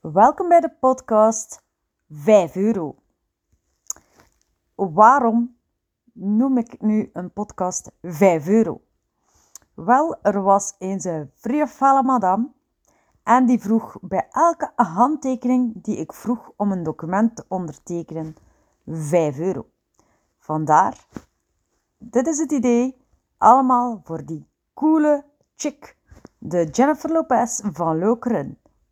Welkom bij de podcast 5 euro. Waarom noem ik nu een podcast 5 euro? Wel, er was eens een vrije madame en die vroeg bij elke handtekening die ik vroeg om een document te ondertekenen 5 euro. Vandaar, dit is het idee, allemaal voor die coole chick, de Jennifer Lopez van Lokeren.